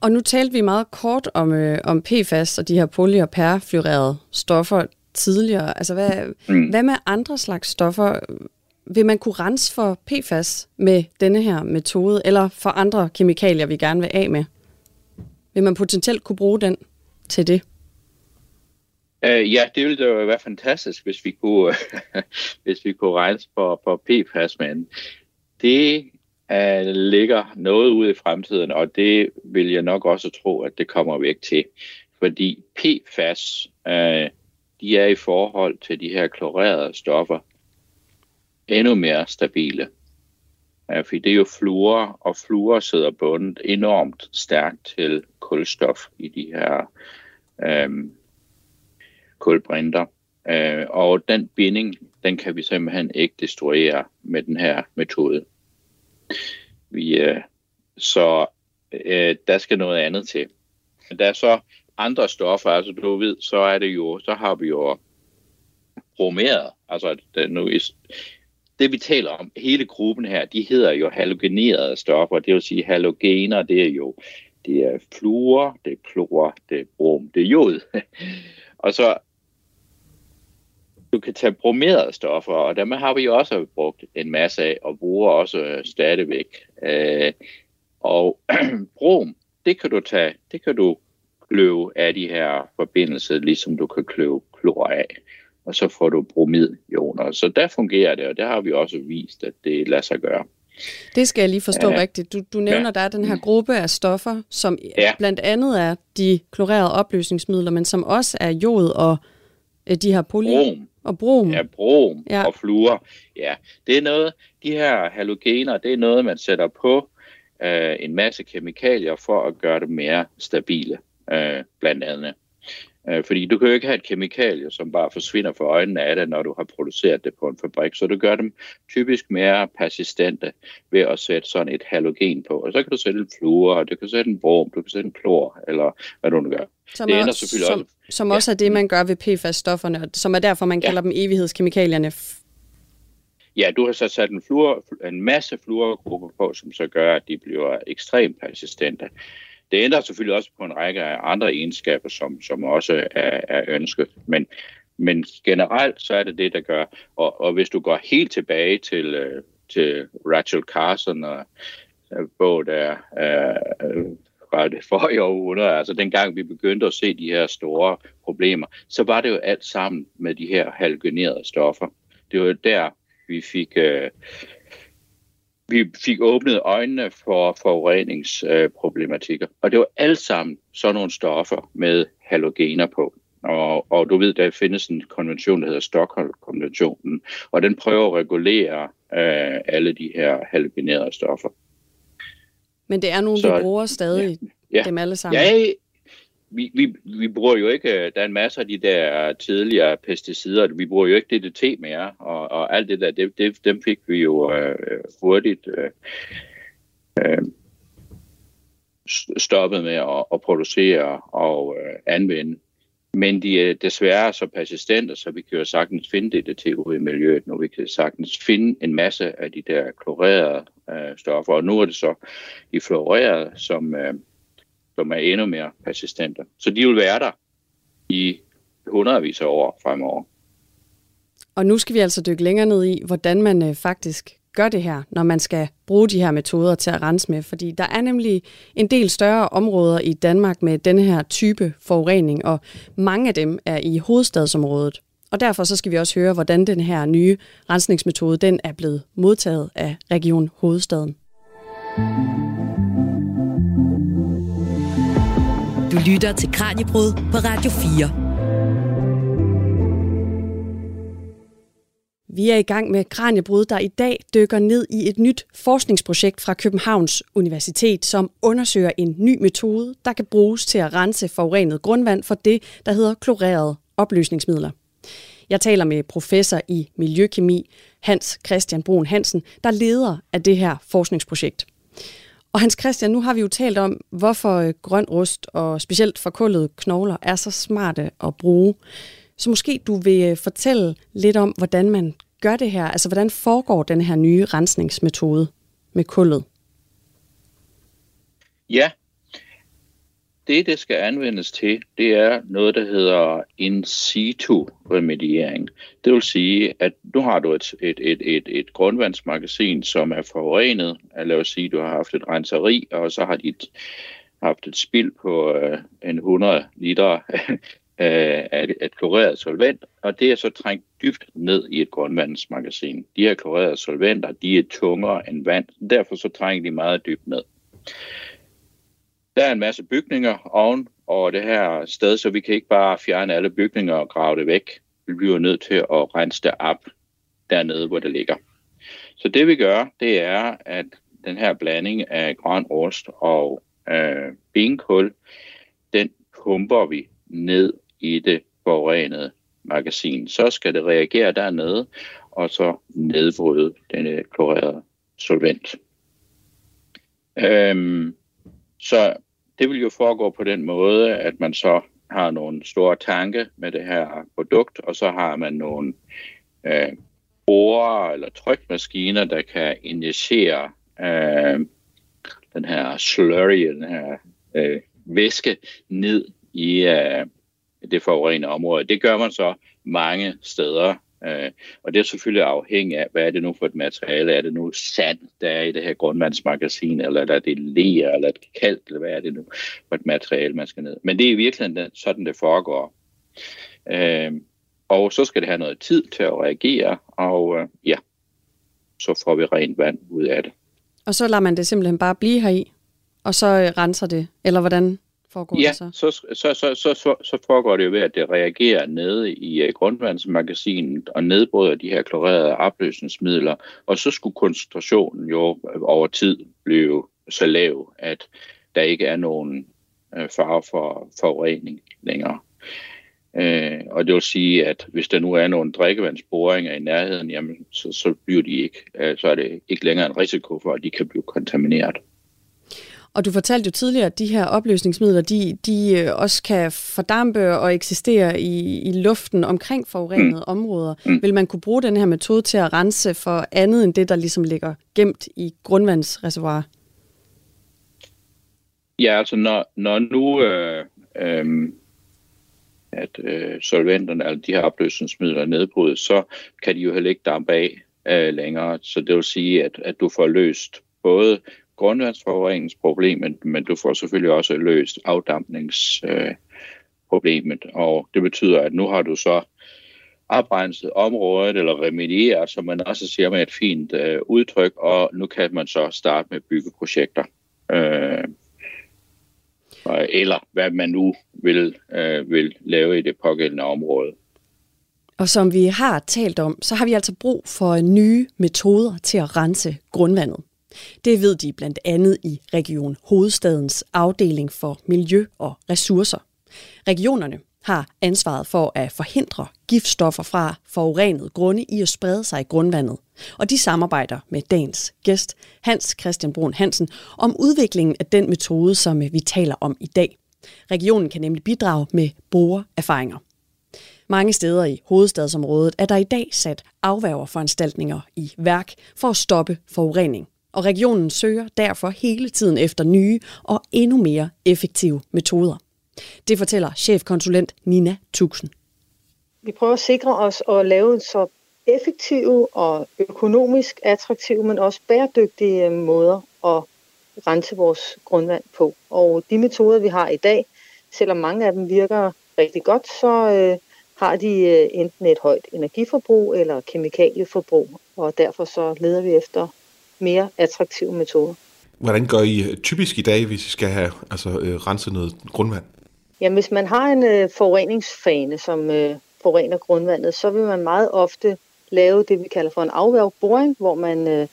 Og nu talte vi meget kort om, øh, om PFAS og de her poly- og perfluorerede stoffer tidligere. Altså, hvad, mm. hvad med andre slags stoffer? Vil man kunne rense for PFAS med denne her metode, eller for andre kemikalier, vi gerne vil af med? Vil man potentielt kunne bruge den til det? Uh, ja, det ville jo være fantastisk, hvis vi kunne, (laughs) hvis vi kunne rense for, for PFAS, men det uh, ligger noget ude i fremtiden, og det vil jeg nok også tro, at det kommer væk til. Fordi PFAS, uh, de er i forhold til de her klorerede stoffer endnu mere stabile. Ja, fordi det er jo fluor, og fluor sidder bundet enormt stærkt til kulstof i de her øh, kulbrinter. Øh, og den binding, den kan vi simpelthen ikke destruere med den her metode. Vi, øh, så øh, der skal noget andet til. Men der er så andre stoffer, altså du ved, så er det jo, så har vi jo bromeret, altså det, nu, det vi taler om, hele gruppen her, de hedder jo halogenerede stoffer, det vil sige halogener, det er jo det er fluor, det er klor, det er brom, det er jod. (laughs) og så du kan tage bromerede stoffer, og dem har vi også brugt en masse af, og bruger også øh, stadigvæk. Øh, og (clears throat) brom, det kan du tage, det kan du kløve af de her forbindelser, ligesom du kan kløve klor af. Og så får du bromidioner. Så der fungerer det, og der har vi også vist, at det lader sig gøre. Det skal jeg lige forstå ja. rigtigt. Du, du nævner, ja. der er den her gruppe af stoffer, som ja. blandt andet er de klorerede opløsningsmidler, men som også er jod og øh, de her poly... Brom. Og brom. Ja, brom ja. og fluor. Ja, det er noget, de her halogener, det er noget, man sætter på øh, en masse kemikalier for at gøre det mere stabile, øh, blandt andet. Øh, fordi du kan jo ikke have et kemikalie, som bare forsvinder for øjnene af det, når du har produceret det på en fabrik. Så du gør dem typisk mere persistente ved at sætte sådan et halogen på. Og så kan du sætte en fluor, du kan sætte en brom, du kan sætte en klor, eller hvad du nu gør. Som, det ender selvfølgelig som, også. Som også ja. er det, man gør ved PFAS-stofferne, som er derfor, man kalder ja. dem evighedskemikalierne. Ja, du har så sat en, fluor, en masse fluorgrupper på, som så gør, at de bliver ekstremt persistente. Det ændrer selvfølgelig også på en række af andre egenskaber, som, som også er, er ønsket. Men, men generelt så er det det, der gør. Og, og hvis du går helt tilbage til, øh, til Rachel Carson og øh, bog der øh, fra det forrige århundrede, altså dengang vi begyndte at se de her store problemer, så var det jo alt sammen med de her halogenerede stoffer. Det var jo der, vi fik øh, vi fik åbnet øjnene for forureningsproblematikker. Og det var alt sammen sådan nogle stoffer med halogener på. Og, og du ved, der findes en konvention, der hedder Stockholm-konventionen, og den prøver at regulere øh, alle de her halogenerede stoffer. Men det er nogle, Så, vi bruger stadig, ja, ja, dem alle sammen? Ja, vi, vi, vi bruger jo ikke, øh, der er en masse af de der tidligere pesticider, vi bruger jo ikke DDT mere, og, og alt det der, det, det, dem fik vi jo øh, hurtigt øh, øh, stoppet med at, at producere og øh, anvende. Men de er desværre så persistente, så vi kan jo sagtens finde DDT ude i miljøet nu. Vi kan sagtens finde en masse af de der klorerede øh, stoffer, og nu er det så de fluorerede, som... Øh, som er endnu mere persistente. Så de vil være der i hundredvis af år fremover. Og nu skal vi altså dykke længere ned i, hvordan man øh, faktisk gør det her, når man skal bruge de her metoder til at rense med. Fordi der er nemlig en del større områder i Danmark med denne her type forurening, og mange af dem er i hovedstadsområdet. Og derfor så skal vi også høre, hvordan den her nye rensningsmetode den er blevet modtaget af Region Hovedstaden. Du lytter til Kranjebrud på Radio 4. Vi er i gang med Kranjebrud, der i dag dykker ned i et nyt forskningsprojekt fra Københavns Universitet, som undersøger en ny metode, der kan bruges til at rense forurenet grundvand for det, der hedder klorerede opløsningsmidler. Jeg taler med professor i miljøkemi, Hans Christian Brun Hansen, der leder af det her forskningsprojekt. Og Hans Christian, nu har vi jo talt om, hvorfor øh, grøn rust og specielt forkullede knogler er så smarte at bruge. Så måske du vil øh, fortælle lidt om, hvordan man gør det her. Altså, hvordan foregår den her nye rensningsmetode med kullet? Ja, det, det skal anvendes til, det er noget, der hedder in situ remediering. Det vil sige, at nu har du et, et, et, et, et grundvandsmagasin, som er forurenet. Lad os sige, at du har haft et renseri, og så har dit haft et spild på øh, en 100 liter (laughs) af et kloreret solvent, og det er så trængt dybt ned i et grundvandsmagasin. De her klorerede solventer, de er tungere end vand, derfor så trænger de meget dybt ned. Der er en masse bygninger oven over det her sted, så vi kan ikke bare fjerne alle bygninger og grave det væk. Vi bliver nødt til at rense det op dernede, hvor det ligger. Så det vi gør, det er, at den her blanding af grøn rust og øh, benkul, den pumper vi ned i det forurenede magasin. Så skal det reagere dernede, og så nedbryde den øh, klorerede solvent. Øhm, så det vil jo foregå på den måde, at man så har nogle store tanke med det her produkt, og så har man nogle øh, borer eller trykmaskiner, der kan injicere øh, den her slurry, den her øh, væske, ned i øh, det forurenede område. Det gør man så mange steder Øh, og det er selvfølgelig afhængigt af, hvad er det nu for et materiale? Er det nu sand, der er i det her grundvandsmagasin, eller er det ler, eller det kalk, eller hvad er det nu for et materiale, man skal ned? Men det er i virkeligheden sådan, det foregår. Øh, og så skal det have noget tid til at reagere, og øh, ja, så får vi rent vand ud af det. Og så lader man det simpelthen bare blive heri, og så øh, renser det, eller hvordan? Foregår ja, det så? Så, så, så, så, så, så foregår det jo ved, at det reagerer nede i uh, grundvandsmagasinet og nedbryder de her klorerede opløsningsmidler, og så skulle koncentrationen jo over tid blive så lav, at der ikke er nogen uh, fare for forurening længere. Uh, og det vil sige, at hvis der nu er nogle drikkevandsboringer i nærheden, jamen, så, så, bliver de ikke, så er det ikke længere en risiko for, at de kan blive kontamineret. Og du fortalte jo tidligere, at de her opløsningsmidler, de, de øh, også kan fordampe og eksistere i, i luften omkring forurenede mm. områder. Mm. Vil man kunne bruge den her metode til at rense for andet end det, der ligesom ligger gemt i grundvandsreservoir? Ja, altså når, når nu øh, øh, at øh, solventerne, altså de her opløsningsmidler nedbrydes, så kan de jo heller ikke dampe af øh, længere. Så det vil sige, at, at du får løst både grundvandsforureningsproblemet, men du får selvfølgelig også løst afdampningsproblemet. og det betyder, at nu har du så oprenset området, eller remedieret, som man også siger med et fint øh, udtryk, og nu kan man så starte med byggeprojekter. Øh, eller hvad man nu vil, øh, vil lave i det pågældende område. Og som vi har talt om, så har vi altså brug for nye metoder til at rense grundvandet. Det ved de blandt andet i Region Hovedstadens afdeling for miljø og ressourcer. Regionerne har ansvaret for at forhindre giftstoffer fra forurenet grunde i at sprede sig i grundvandet. Og de samarbejder med dagens gæst, Hans Christian Brun Hansen, om udviklingen af den metode, som vi taler om i dag. Regionen kan nemlig bidrage med brugererfaringer. Mange steder i hovedstadsområdet er der i dag sat afværgerforanstaltninger i værk for at stoppe forurening og regionen søger derfor hele tiden efter nye og endnu mere effektive metoder. Det fortæller chefkonsulent Nina Tuxen. Vi prøver at sikre os at lave så effektive og økonomisk attraktive, men også bæredygtige øh, måder at rense vores grundvand på. Og de metoder, vi har i dag, selvom mange af dem virker rigtig godt, så øh, har de øh, enten et højt energiforbrug eller kemikalieforbrug, og derfor så leder vi efter mere attraktive metoder. Hvordan gør I øh, typisk i dag, hvis I skal have altså, øh, renset noget grundvand? Jamen, hvis man har en øh, forureningsfane, som øh, forurener grundvandet, så vil man meget ofte lave det, vi kalder for en afværgboring, hvor man øh,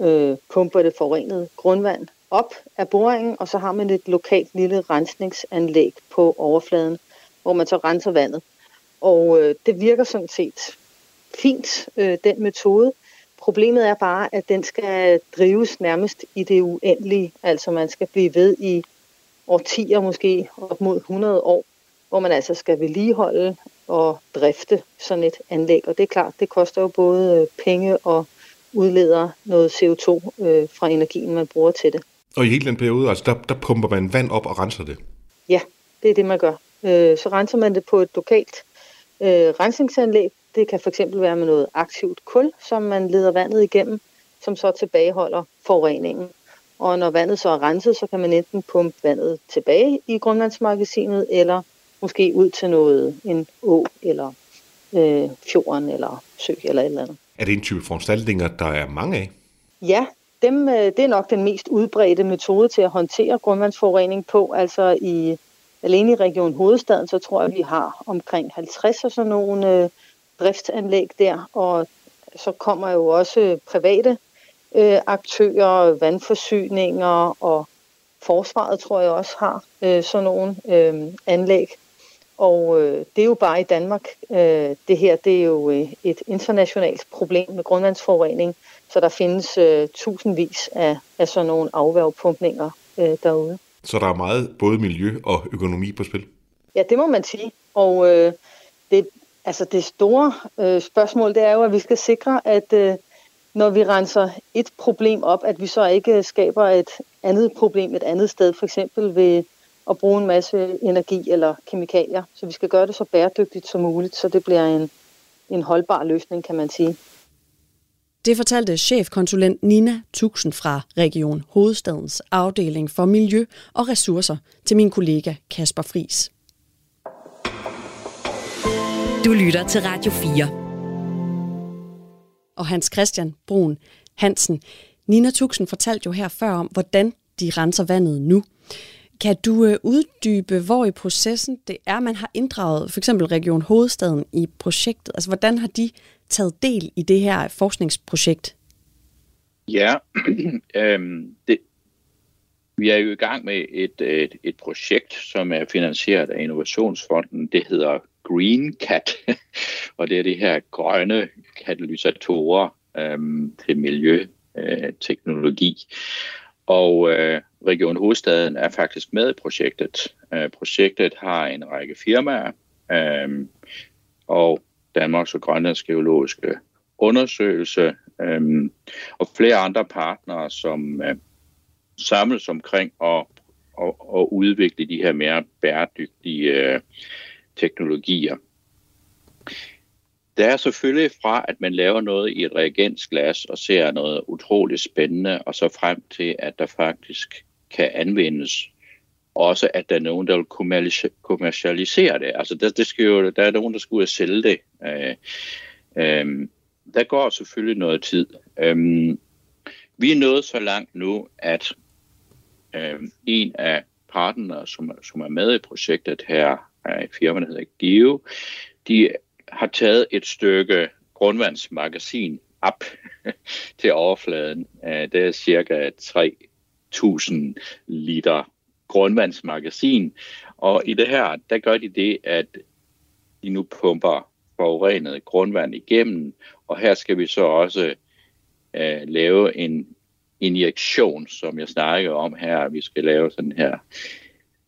øh, pumper det forurenede grundvand op af boringen, og så har man et lokalt lille rensningsanlæg på overfladen, hvor man så renser vandet. Og øh, det virker sådan set fint, øh, den metode. Problemet er bare, at den skal drives nærmest i det uendelige. Altså man skal blive ved i årtier, måske op mod 100 år, hvor man altså skal vedligeholde og drifte sådan et anlæg. Og det er klart, det koster jo både øh, penge og udleder noget CO2 øh, fra energien, man bruger til det. Og i hele den periode, altså der, der pumper man vand op og renser det? Ja, det er det, man gør. Øh, så renser man det på et lokalt øh, rensningsanlæg, det kan fx være med noget aktivt kul, som man leder vandet igennem, som så tilbageholder forureningen. Og når vandet så er renset, så kan man enten pumpe vandet tilbage i grundvandsmagasinet, eller måske ud til noget, en å, eller øh, fjorden, eller sø, eller et eller andet. Er det en type foranstaltninger, der er mange af? Ja, dem, øh, det er nok den mest udbredte metode til at håndtere grundvandsforurening på. Altså i alene i Region Hovedstaden, så tror jeg, vi har omkring 50 af sådan nogle øh, driftsanlæg der, og så kommer jo også private øh, aktører, vandforsyninger og forsvaret tror jeg også har øh, sådan nogle øh, anlæg. Og øh, det er jo bare i Danmark. Øh, det her det er jo øh, et internationalt problem med grundvandsforurening, så der findes øh, tusindvis af, af sådan nogle afværgepumpninger øh, derude. Så der er meget både miljø og økonomi på spil? Ja, det må man sige. Og øh, det, altså det store øh, spørgsmål, det er jo, at vi skal sikre, at øh, når vi renser et problem op, at vi så ikke skaber et andet problem et andet sted, for eksempel ved at bruge en masse energi eller kemikalier. Så vi skal gøre det så bæredygtigt som muligt, så det bliver en, en holdbar løsning, kan man sige. Det fortalte chefkonsulent Nina Tuxen fra Region Hovedstadens afdeling for Miljø og Ressourcer til min kollega Kasper Fris. Du lytter til Radio 4. Og Hans Christian Brun Hansen. Nina Tuxen fortalte jo her før om, hvordan de renser vandet nu. Kan du øh, uddybe, hvor i processen det er, man har inddraget for eksempel Region Hovedstaden i projektet? Altså, hvordan har de taget del i det her forskningsprojekt? Ja, (clears throat) øhm, det, vi er jo i gang med et, et, et projekt, som er finansieret af Innovationsfonden. Det hedder Green Cat, (laughs) og det er de her grønne katalysatorer øhm, til miljøteknologi. Øh, og øh, Region Hovedstaden er faktisk med i projektet. Øh, projektet har en række firmaer, øh, og Danmarks og Grønlands Geologiske Undersøgelse, øh, og flere andre partnere, som øh, samles omkring at, at, at udvikle de her mere bæredygtige øh, teknologier. Det er selvfølgelig fra, at man laver noget i et reagensglas og ser noget utroligt spændende, og så frem til, at der faktisk kan anvendes. Også at der er nogen, der vil kommercialisere det. Altså der, det skal jo, der er nogen, der skal ud og sælge det. Øh, øh, der går selvfølgelig noget tid. Øh, vi er nået så langt nu, at øh, en af partnere, som, som er med i projektet her, er firma, der hedder Geo, de har taget et stykke grundvandsmagasin op (laughs) til overfladen. Øh, det er cirka 3.000 liter grundvandsmagasin. Og i det her, der gør de det, at de nu pumper forurenet grundvand igennem, og her skal vi så også uh, lave en injektion, som jeg snakker om her. Vi skal lave sådan her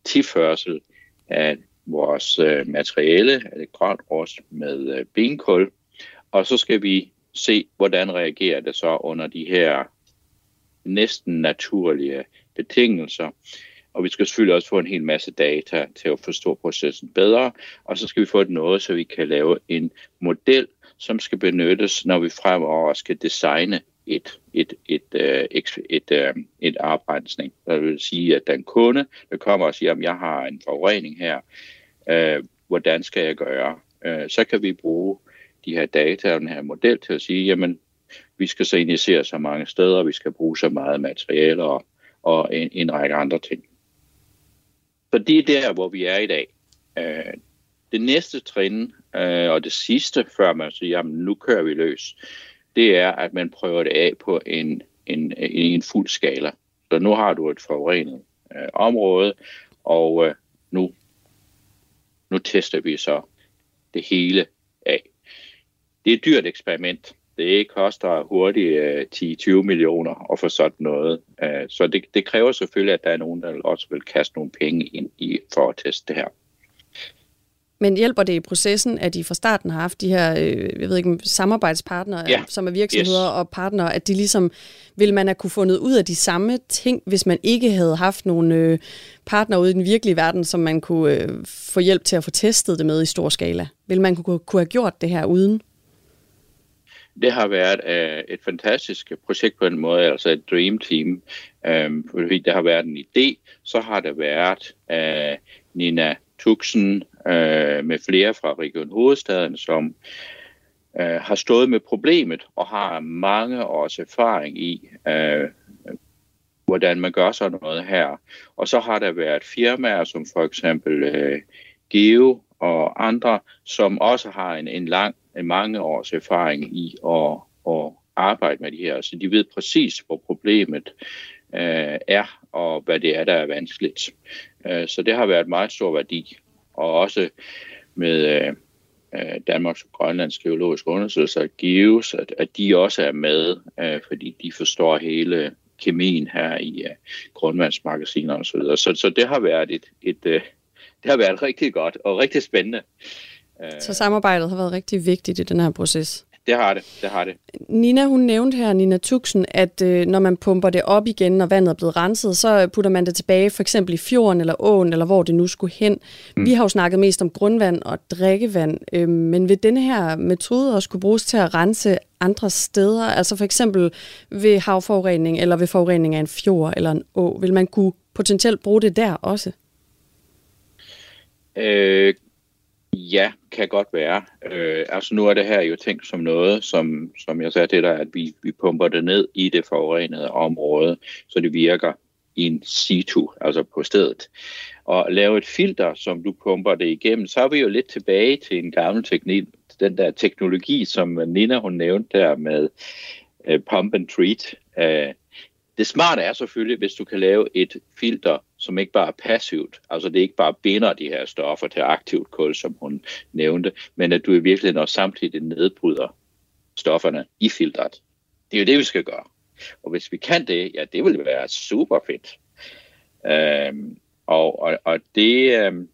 tilførsel af vores øh, materiale, det grønt rust med øh, benkul, og så skal vi se, hvordan reagerer det så under de her næsten naturlige betingelser. Og vi skal selvfølgelig også få en hel masse data til at forstå processen bedre, og så skal vi få et noget, så vi kan lave en model, som skal benyttes, når vi fremover skal designe et, et, et, øh, et, et, et, et arbejdsning. Det vil sige, at den kunde, der kommer og siger, at jeg har en forurening her, øh, hvordan skal jeg gøre? Øh, så kan vi bruge de her data og den her model til at sige, jamen, vi skal så initiere så mange steder, vi skal bruge så meget materiale og, og en, en række andre ting. Så det er der, hvor vi er i dag. Øh, det næste trin, øh, og det sidste, før man siger, jamen nu kører vi løs, det er, at man prøver det af på en, en, en fuld skala. Så nu har du et forurenet øh, område, og øh, nu nu tester vi så det hele af. Det er et dyrt eksperiment. Det koster hurtigt øh, 10-20 millioner at få sådan noget. Øh, så det, det kræver selvfølgelig, at der er nogen, der også vil kaste nogle penge ind i for at teste det her. Men hjælper det i processen, at de fra starten har haft de her, øh, jeg ved ikke, samarbejdspartnere, ja. som er virksomheder yes. og partnere, at de ligesom, vil man have kunne fundet ud af de samme ting, hvis man ikke havde haft nogle øh, partnere ude i den virkelige verden, som man kunne øh, få hjælp til at få testet det med i stor skala? Vil man kunne, kunne have gjort det her uden? Det har været uh, et fantastisk projekt på en måde, altså et dream team. Um, fordi der har været en idé, så har der været uh, Nina Tuxen øh, med flere fra Region Hovedstaden, som øh, har stået med problemet og har mange års erfaring i, øh, hvordan man gør sådan noget her. Og så har der været firmaer som for eksempel øh, Geo og andre, som også har en, en lang, en mange års erfaring i at, at arbejde med det her, så de ved præcis, hvor problemet øh, er, og hvad det er, der er vanskeligt. Øh, så det har været meget stor værdi, og også med øh, øh Danmarks og Grønlands geologiske undersøgelser, gives, at, at de også er med, øh, fordi de forstår hele kemien her i øh, grundvandsmagasiner og så videre. Så, så det har været et, et øh, det har været rigtig godt og rigtig spændende. Så samarbejdet har været rigtig vigtigt i den her proces? Det har det, det har det. Nina, hun nævnte her, Nina Tuxen, at øh, når man pumper det op igen, når vandet er blevet renset, så putter man det tilbage, for eksempel i fjorden eller åen, eller hvor det nu skulle hen. Mm. Vi har jo snakket mest om grundvand og drikkevand, øh, men vil denne her metode også kunne bruges til at rense andre steder, altså for eksempel ved havforurening, eller ved forurening af en fjord eller en å, vil man kunne potentielt bruge det der også? Øh, Ja, kan godt være. Øh, altså nu er det her jo tænkt som noget, som, som jeg sagde til dig, at vi, vi pumper det ned i det forurenede område, så det virker in situ, altså på stedet. Og lave et filter, som du pumper det igennem, så er vi jo lidt tilbage til en gammel teknik, den der teknologi, som Nina hun nævnte der med uh, pump and treat. Uh, det smarte er selvfølgelig, hvis du kan lave et filter, som ikke bare er passivt, altså det ikke bare binder de her stoffer til aktivt kul, som hun nævnte, men at du i virkeligheden også samtidig nedbryder stofferne i filtret. Det er jo det, vi skal gøre. Og hvis vi kan det, ja, det vil være super fedt. Øhm, og, og, og det, øhm,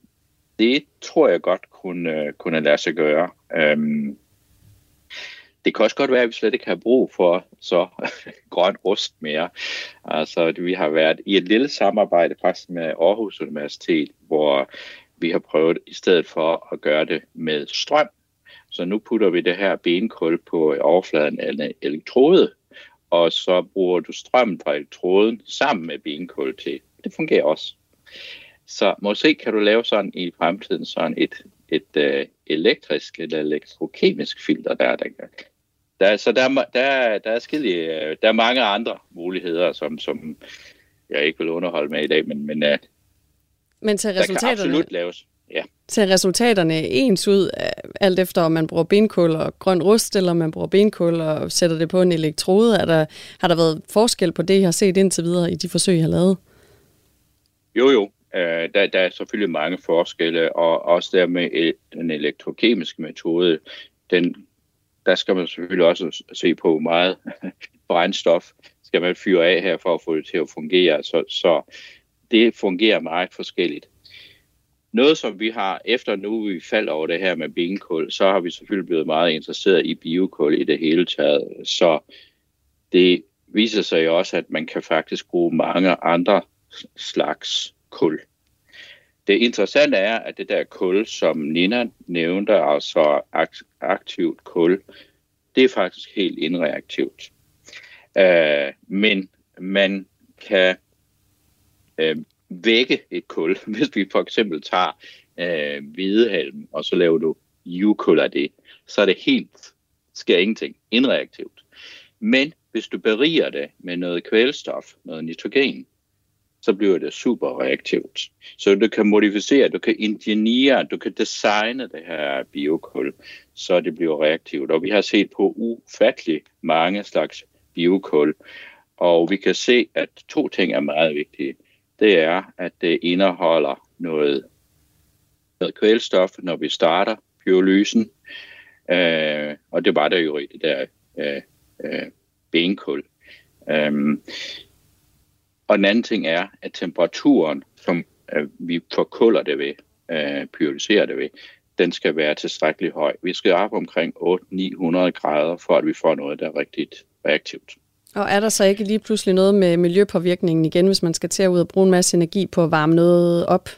det tror jeg godt kunne, øh, kunne lade sig gøre. Øhm, det kan også godt være, at vi slet ikke har brug for så (laughs) grøn rust mere. Altså, vi har været i et lille samarbejde faktisk med Aarhus Universitet, hvor vi har prøvet i stedet for at gøre det med strøm. Så nu putter vi det her benkul på overfladen af en elektrode, og så bruger du strøm fra elektroden sammen med benkul til. Det fungerer også. Så måske kan du lave sådan i fremtiden sådan et, et uh, elektrisk eller elektrokemisk filter, der, der der, så der, der, der, er skille, øh, der er mange andre muligheder, som, som jeg ikke vil underholde med i dag, men, men, uh, men til resultaterne, der kan absolut laves. Ja. Ser resultaterne ens ud, øh, alt efter om man bruger benkul og grøn rust, eller om man bruger benkul og sætter det på en elektrode? Er der, har der været forskel på det, jeg har set indtil videre i de forsøg, jeg har lavet? Jo, jo. Uh, der, der er selvfølgelig mange forskelle, og også der med den elektrokemiske metode, den der skal man selvfølgelig også se på meget (laughs) brændstof, skal man fyre af her for at få det til at fungere. Så, så det fungerer meget forskelligt. Noget, som vi har, efter nu vi faldt over det her med benkul, så har vi selvfølgelig blevet meget interesseret i biokul i det hele taget. Så det viser sig jo også, at man kan faktisk bruge mange andre slags kul. Det interessante er, at det der kul, som Nina nævnte, altså aktivt kul, det er faktisk helt indreaktivt. Øh, men man kan øh, vække et kul, (laughs) hvis vi for eksempel tager øh, hvidehalm, og så laver du jukul af det, så er det helt, sker ingenting, indreaktivt. Men hvis du beriger det med noget kvælstof, noget nitrogen, så bliver det super reaktivt. Så du kan modificere, du kan ingeniere, du kan designe det her biokul, så det bliver reaktivt. Og vi har set på ufattelig mange slags biokul, og vi kan se, at to ting er meget vigtige. Det er, at det indeholder noget, noget kvælstof, når vi starter pyrolysen, øh, og det var der jo i det der øh, øh, benkul. Øh, og den anden ting er, at temperaturen, som øh, vi forkulder det ved, øh, pyrolyserer det ved, den skal være tilstrækkelig høj. Vi skal op omkring 800-900 grader, for at vi får noget, der er rigtig reaktivt. Og er der så ikke lige pludselig noget med miljøpåvirkningen igen, hvis man skal til at ud og bruge en masse energi på at varme noget op?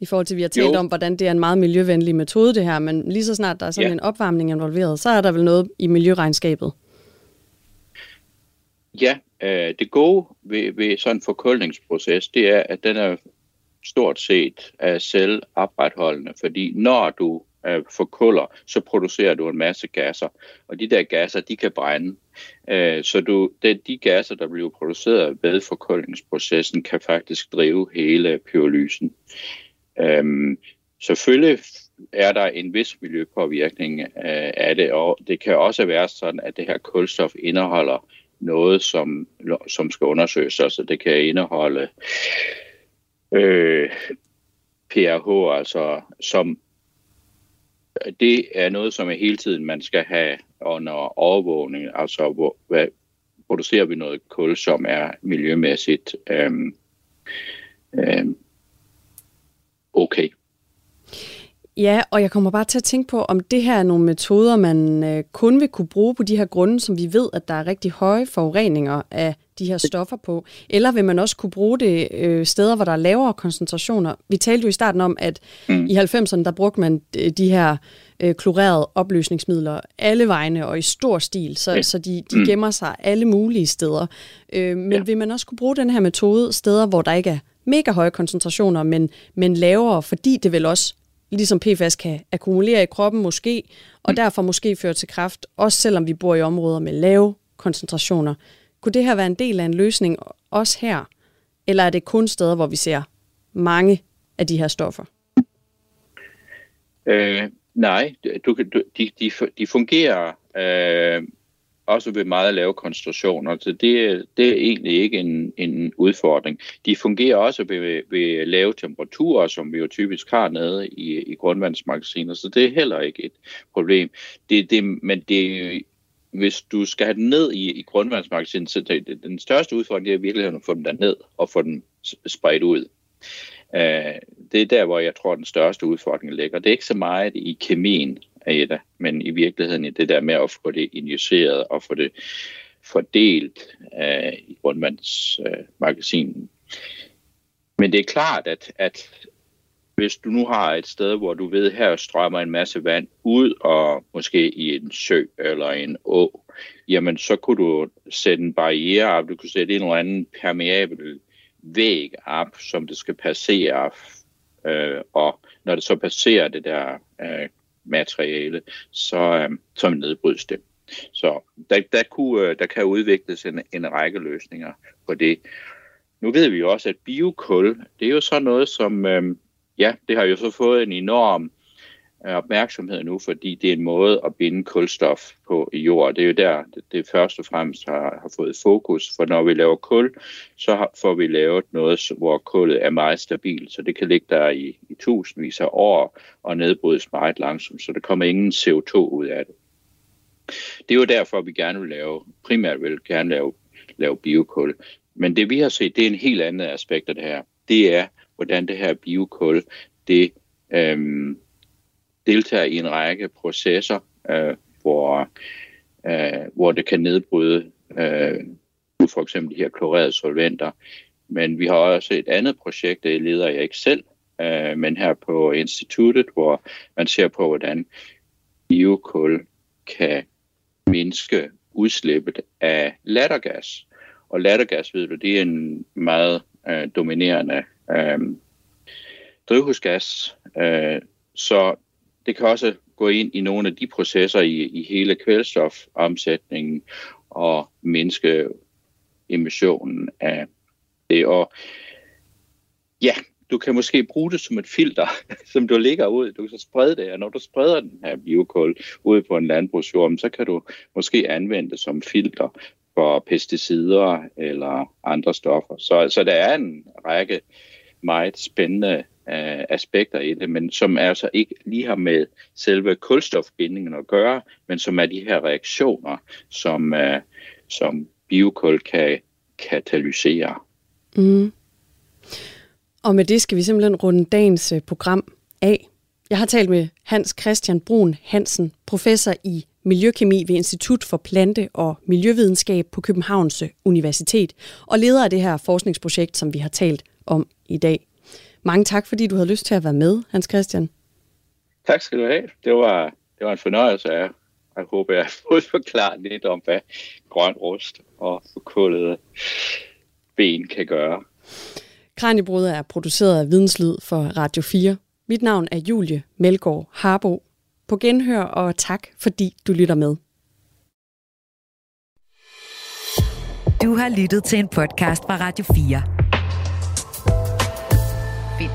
I forhold til, at vi har talt jo. om, hvordan det er en meget miljøvenlig metode, det her, men lige så snart der er sådan ja. en opvarmning involveret, så er der vel noget i miljøregnskabet? Ja, Øh, det gode ved, ved sådan en forkølningsproces, det er, at den er stort set øh, er opretholdende, fordi når du øh, forkuller, så producerer du en masse gasser, og de der gasser, de kan brænde. Øh, så du, det, de gasser, der bliver produceret ved forkølningsprocessen, kan faktisk drive hele pyrolysen. Øh, selvfølgelig er der en vis miljøpåvirkning øh, af det, og det kan også være sådan, at det her kulstof indeholder noget, som, som skal undersøges. Altså det kan indeholde øh, PRH, altså som det er noget, som er hele tiden man skal have under overvågning, altså hvor, hvad, producerer vi noget kul, som er miljømæssigt øh, øh, okay. Ja, og jeg kommer bare til at tænke på, om det her er nogle metoder, man øh, kun vil kunne bruge på de her grunde, som vi ved, at der er rigtig høje forureninger af de her stoffer på, eller vil man også kunne bruge det øh, steder, hvor der er lavere koncentrationer? Vi talte jo i starten om, at mm. i 90'erne, der brugte man øh, de her øh, klorerede opløsningsmidler alle vegne og i stor stil, så, ja. så de, de mm. gemmer sig alle mulige steder. Øh, men ja. vil man også kunne bruge den her metode steder, hvor der ikke er mega høje koncentrationer, men, men lavere, fordi det vil også ligesom PFAS kan akkumulere i kroppen måske, og mm. derfor måske føre til kræft, også selvom vi bor i områder med lave koncentrationer. Kunne det her være en del af en løsning også her? Eller er det kun steder, hvor vi ser mange af de her stoffer? Øh, nej, du, du, de, de, de fungerer øh, også ved meget lave koncentrationer, så det, det er egentlig ikke en, en udfordring. De fungerer også ved, ved lave temperaturer, som vi jo typisk har nede i, i grundvandsmagasiner, så det er heller ikke et problem. Det, det, men det, hvis du skal have den ned i, i grundvandsmagasinet, så det, den største udfordring det er virkelig at få den der ned og få den spredt ud. Uh, det er der, hvor jeg tror, den største udfordring ligger. Det er ikke så meget i kemien af det, men i virkeligheden i det der med at få det injiceret og få det fordelt øh, i grundvandsmagasinet. Øh, men det er klart, at, at hvis du nu har et sted, hvor du ved, her strømmer en masse vand ud, og måske i en sø eller en å, jamen så kunne du sætte en barriere op, du kunne sætte en eller anden permeabel væg op, som det skal passere, øh, og når det så passerer det der øh, materiale, så, øhm, så nedbrydes det. Så der, der, kunne, øh, der kan udvikles en, en række løsninger på det. Nu ved vi jo også, at biokul, det er jo så noget, som øh, ja, det har jo så fået en enorm øh, opmærksomhed nu, fordi det er en måde at binde kulstof på i jord. Det er jo der, det, først og fremmest har, har fået fokus, for når vi laver kul, så har, får vi lavet noget, hvor kullet er meget stabilt, så det kan ligge der i, i tusindvis af år og nedbrydes meget langsomt, så der kommer ingen CO2 ud af det. Det er jo derfor, vi gerne vil lave, primært vil gerne lave, lave biokul. Men det vi har set, det er en helt anden aspekt af det her. Det er, hvordan det her biokul, det øhm, deltager i en række processer, øh, hvor, øh, hvor det kan nedbryde øh, for eksempel de her klorerede solventer. Men vi har også et andet projekt, det leder jeg ikke selv, øh, men her på instituttet, hvor man ser på, hvordan biokul kan mindske udslippet af lattergas. Og lattergas, ved du, det er en meget øh, dominerende øh, drivhusgas. Øh, så det kan også gå ind i nogle af de processer i, i hele kvælstofomsætningen og mindske emissionen af det. Og ja, du kan måske bruge det som et filter, (laughs) som du ligger ud. Du kan så sprede det, og når du spreder den her biokul ud på en landbrugsjord, så kan du måske anvende det som filter for pesticider eller andre stoffer. Så, så der er en række meget spændende øh, aspekter i det, men som altså ikke lige har med selve kulstofbindingen at gøre, men som er de her reaktioner, som, øh, som biokul kan katalysere. Mm. Og med det skal vi simpelthen runde dagens øh, program af. Jeg har talt med Hans Christian Brun Hansen, professor i miljøkemi ved Institut for Plante- og Miljøvidenskab på Københavns øh, Universitet, og leder af det her forskningsprojekt, som vi har talt om i dag. Mange tak, fordi du havde lyst til at være med, Hans Christian. Tak skal du have. Det var, det var en fornøjelse af jeg håber, jeg har fået forklaret lidt om, hvad grøn rust og forkullede ben kan gøre. Kranjebrud er produceret af Videnslyd for Radio 4. Mit navn er Julie Melgaard Harbo. På genhør og tak, fordi du lytter med. Du har lyttet til en podcast fra Radio 4.